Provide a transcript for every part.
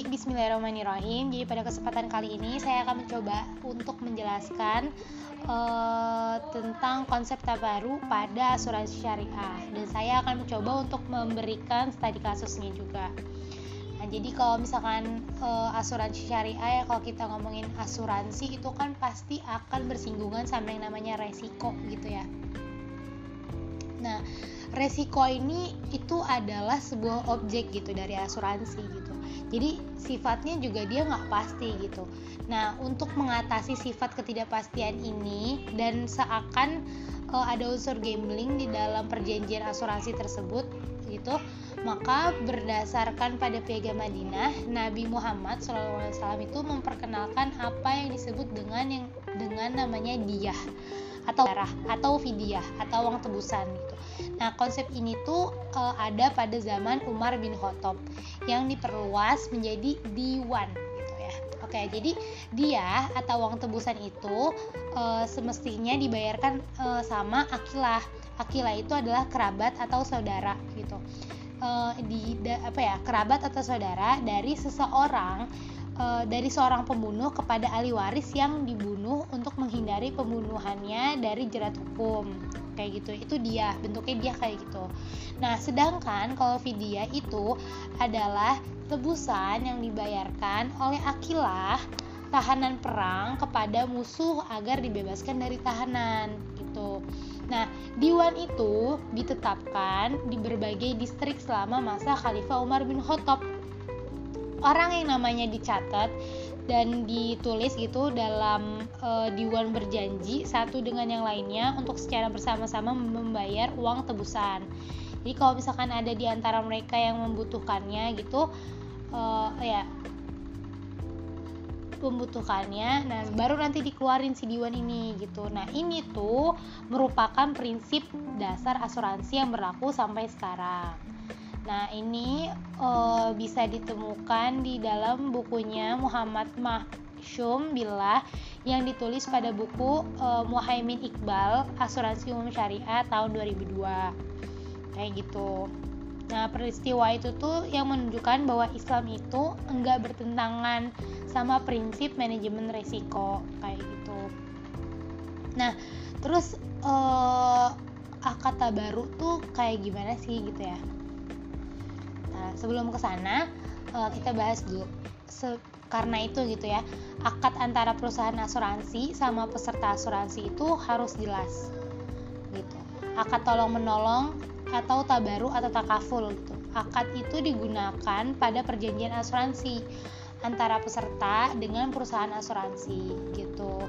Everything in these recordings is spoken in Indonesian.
Baik, bismillahirrahmanirrahim. Jadi pada kesempatan kali ini saya akan mencoba untuk menjelaskan uh, tentang konsep tabaru pada asuransi syariah dan saya akan mencoba untuk memberikan studi kasusnya juga. Nah, jadi kalau misalkan uh, asuransi syariah ya kalau kita ngomongin asuransi itu kan pasti akan bersinggungan sama yang namanya resiko gitu ya. Nah, resiko ini itu adalah sebuah objek gitu dari asuransi gitu jadi sifatnya juga dia nggak pasti gitu. Nah untuk mengatasi sifat ketidakpastian ini dan seakan uh, ada unsur gambling di dalam perjanjian asuransi tersebut gitu maka berdasarkan pada piagam Madinah Nabi Muhammad SAW itu memperkenalkan apa yang disebut dengan yang dengan namanya diyah atau darah atau fidyah atau uang tebusan gitu. Nah, konsep ini tuh uh, ada pada zaman Umar bin Khattab yang diperluas menjadi diwan gitu ya. Oke, jadi dia atau uang tebusan itu uh, semestinya dibayarkan uh, sama akilah. Akilah itu adalah kerabat atau saudara gitu. Uh, di da, apa ya kerabat atau saudara dari seseorang uh, dari seorang pembunuh kepada ahli waris yang dibunuh untuk menghindari pembunuhannya dari jerat hukum. Kayak gitu. Itu dia. Bentuknya dia kayak gitu. Nah sedangkan kalau vidya itu adalah tebusan yang dibayarkan oleh akilah tahanan perang kepada musuh agar dibebaskan dari tahanan gitu. Nah, diwan itu ditetapkan di berbagai distrik selama masa Khalifah Umar bin Khattab orang yang namanya dicatat dan ditulis gitu dalam e, diwan berjanji satu dengan yang lainnya untuk secara bersama-sama membayar uang tebusan. Jadi kalau misalkan ada di antara mereka yang membutuhkannya gitu e, ya membutuhkannya nah baru nanti dikeluarin si diwan ini gitu nah ini tuh merupakan prinsip dasar asuransi yang berlaku sampai sekarang Nah, ini uh, bisa ditemukan di dalam bukunya Muhammad Mahsyum Billah yang ditulis pada buku uh, Muhaimin Iqbal Asuransi Umum Syariah tahun 2002. Kayak gitu. Nah, peristiwa itu tuh yang menunjukkan bahwa Islam itu enggak bertentangan sama prinsip manajemen resiko kayak gitu. Nah, terus uh, akad tabaru tuh kayak gimana sih gitu ya? Nah, sebelum ke sana uh, kita bahas dulu. Se karena itu gitu ya, akad antara perusahaan asuransi sama peserta asuransi itu harus jelas. Gitu. Akad tolong menolong atau tabaru atau takaful gitu. Akad itu digunakan pada perjanjian asuransi antara peserta dengan perusahaan asuransi gitu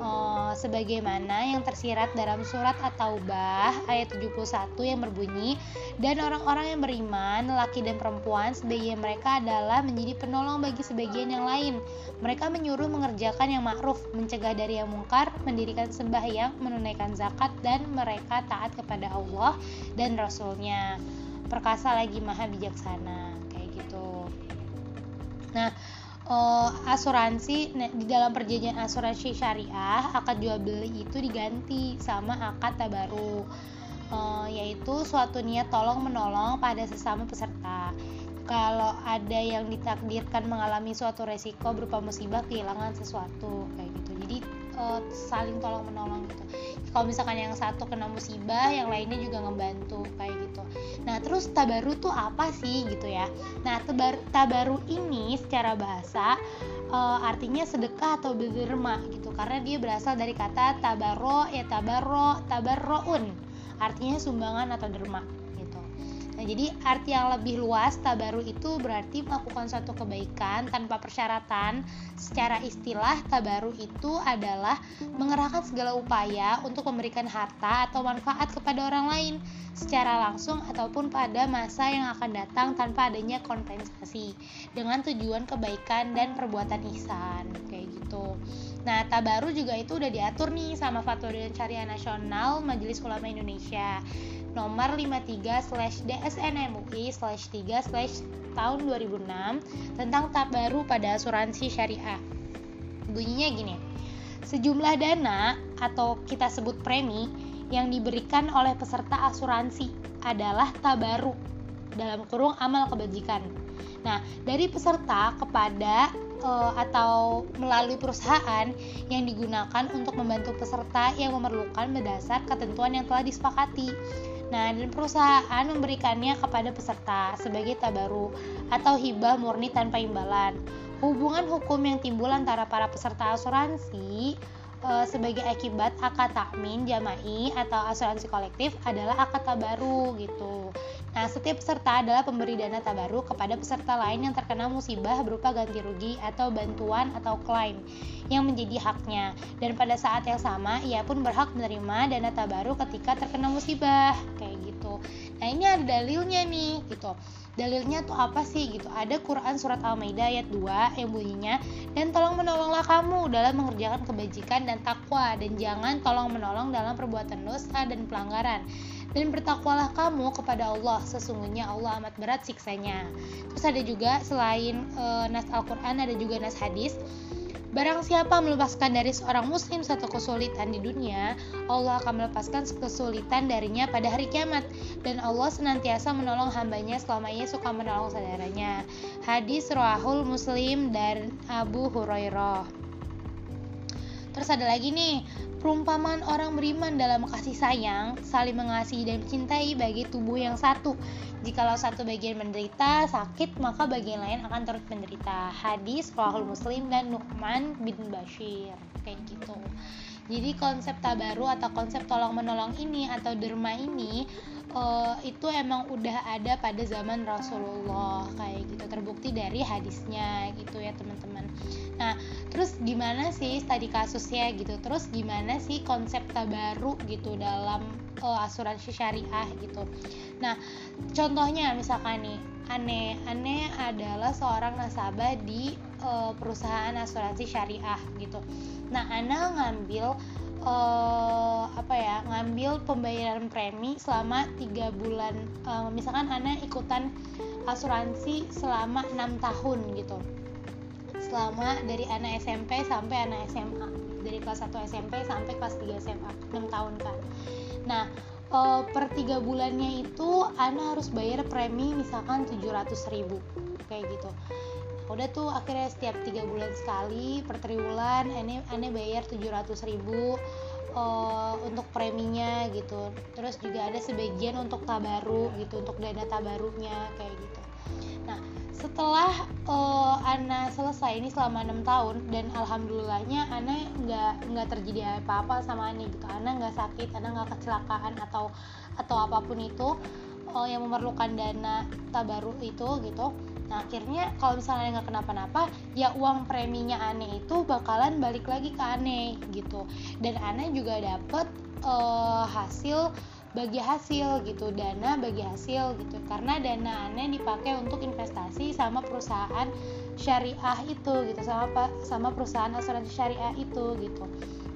uh, sebagaimana yang tersirat dalam surat At-Taubah ayat 71 yang berbunyi dan orang-orang yang beriman laki dan perempuan sebagian mereka adalah menjadi penolong bagi sebagian yang lain. Mereka menyuruh mengerjakan yang ma'ruf mencegah dari yang mungkar mendirikan sembahyang menunaikan zakat dan mereka taat kepada Allah dan Rasulnya. Perkasa lagi maha bijaksana kayak gitu. Nah uh, asuransi di dalam perjanjian asuransi syariah akad jual beli itu diganti sama akad tabaru uh, yaitu suatu niat tolong menolong pada sesama peserta. Kalau ada yang ditakdirkan mengalami suatu resiko berupa musibah kehilangan sesuatu kayak gitu. Jadi uh, saling tolong menolong gitu. Kalau misalkan yang satu kena musibah yang lainnya juga ngebantu kayak gitu. Nah terus tabaru tuh apa sih gitu ya? Nah tabar, tabaru ini secara bahasa uh, artinya sedekah atau berderma gitu. Karena dia berasal dari kata tabaro ya tabaro tabarroun. Artinya sumbangan atau derma Nah, jadi arti yang lebih luas tabaru itu berarti melakukan suatu kebaikan tanpa persyaratan. Secara istilah tabaru itu adalah mengerahkan segala upaya untuk memberikan harta atau manfaat kepada orang lain secara langsung ataupun pada masa yang akan datang tanpa adanya kompensasi dengan tujuan kebaikan dan perbuatan ihsan kayak gitu. Nah, tabaru juga itu udah diatur nih sama Fatwa dan Syariah Nasional Majelis Ulama Indonesia nomor 53 slash DSN MUI slash 3 slash tahun 2006 tentang tabaru pada asuransi syariah. Bunyinya gini, sejumlah dana atau kita sebut premi yang diberikan oleh peserta asuransi adalah tabaru dalam kurung amal kebajikan Nah, dari peserta kepada uh, atau melalui perusahaan yang digunakan untuk membantu peserta yang memerlukan berdasar ketentuan yang telah disepakati. Nah, dan perusahaan memberikannya kepada peserta sebagai tabaru atau hibah murni tanpa imbalan. Hubungan hukum yang timbul antara para peserta asuransi e, sebagai akibat akad takmin jama'i atau asuransi kolektif adalah akad tabaru gitu. Nah, setiap peserta adalah pemberi dana tabaru kepada peserta lain yang terkena musibah berupa ganti rugi atau bantuan atau klaim yang menjadi haknya. Dan pada saat yang sama, ia pun berhak menerima dana tabaru ketika terkena musibah, kayak gitu. Nah, ini ada dalilnya nih, gitu. Dalilnya tuh apa sih gitu? Ada Quran surat Al-Maidah ayat 2 yang bunyinya dan tolong menolonglah kamu dalam mengerjakan kebajikan dan takwa dan jangan tolong menolong dalam perbuatan dosa dan pelanggaran. Dan bertakwalah kamu kepada Allah sesungguhnya Allah amat berat siksanya. Terus ada juga selain e, nas Al-Quran ada juga nas hadis Barang siapa melepaskan dari seorang muslim satu kesulitan di dunia, Allah akan melepaskan kesulitan darinya pada hari kiamat. Dan Allah senantiasa menolong hambanya selama ia suka menolong saudaranya. Hadis Rahul Muslim dan Abu Hurairah. Terus ada lagi nih, Perumpamaan orang beriman dalam kasih sayang, saling mengasihi dan mencintai bagi tubuh yang satu. Jikalau satu bagian menderita, sakit, maka bagian lain akan turut menderita. Hadis Rahul Muslim dan Nu'man bin Bashir. Kayak gitu. Jadi konsep tabaru atau konsep tolong menolong ini atau derma ini uh, itu emang udah ada pada zaman Rasulullah kayak gitu. Terbukti dari hadisnya gitu ya teman-teman. Nah terus gimana sih studi kasusnya gitu? Terus gimana sih konsep tabaru gitu dalam uh, asuransi syariah gitu? Nah contohnya misalkan nih aneh aneh adalah seorang nasabah di uh, perusahaan asuransi syariah gitu. Nah ana ngambil uh, apa ya ngambil pembayaran premi selama tiga bulan. Uh, misalkan Ana ikutan asuransi selama enam tahun gitu. Selama dari anak SMP sampai anak SMA dari kelas 1 SMP sampai kelas 3 SMA 6 tahun kan nah uh, per tiga bulannya itu Ana harus bayar premi misalkan 700 ribu kayak gitu udah tuh akhirnya setiap tiga bulan sekali per triwulan aneh aneh bayar 700 ribu uh, untuk preminya gitu. Terus juga ada sebagian untuk tabaru gitu untuk dana tabarunya kayak gitu. Nah setelah uh, Ana selesai ini selama enam tahun dan alhamdulillahnya Ana nggak nggak terjadi apa-apa sama Ana gitu. Ana nggak sakit Ana nggak kecelakaan atau atau apa pun itu uh, yang memerlukan dana tabaru itu gitu Nah akhirnya kalau misalnya nggak kenapa-napa, ya uang preminya aneh itu bakalan balik lagi ke aneh gitu. Dan aneh juga dapet uh, hasil bagi hasil gitu. Dana bagi hasil gitu. Karena dana aneh dipakai untuk investasi sama perusahaan syariah itu gitu. Sama sama perusahaan asuransi syariah itu gitu.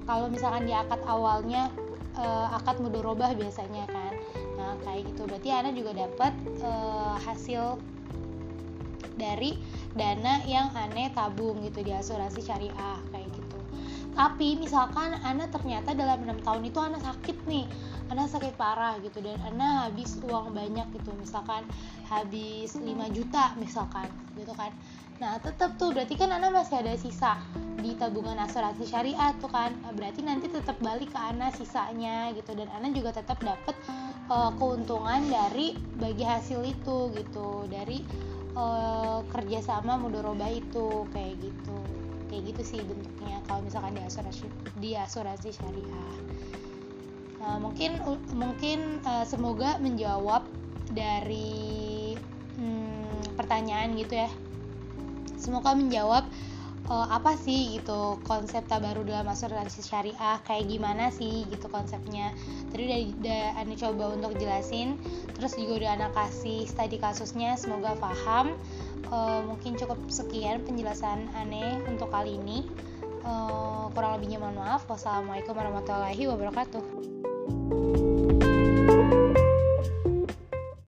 Kalau misalkan di akad awalnya uh, akad mudorobah biasanya kan. Nah kayak gitu. Berarti Ana juga dapat uh, hasil dari dana yang aneh tabung gitu di asuransi syariah kayak gitu. Tapi misalkan anak ternyata dalam enam tahun itu anak sakit nih anak sakit parah gitu dan anak habis uang banyak gitu misalkan habis 5 juta misalkan gitu kan. Nah tetap tuh berarti kan anak masih ada sisa di tabungan asuransi syariah tuh kan. Berarti nanti tetap balik ke anak sisanya gitu dan anak juga tetap dapat uh, keuntungan dari bagi hasil itu gitu dari uh, kerjasama mudoroba itu kayak gitu. Kayak gitu sih bentuknya kalau misalkan di asuransi di asuransi syariah. Nah, mungkin mungkin uh, semoga menjawab dari hmm, pertanyaan gitu ya. Semoga menjawab uh, apa sih gitu konsep tabaru dalam asuransi syariah kayak gimana sih gitu konsepnya. Tadi udah, udah coba untuk jelasin terus juga udah anak kasih studi kasusnya semoga paham. Uh, mungkin cukup sekian penjelasan aneh untuk kali ini. Uh, kurang lebihnya mohon maaf. Wassalamualaikum warahmatullahi wabarakatuh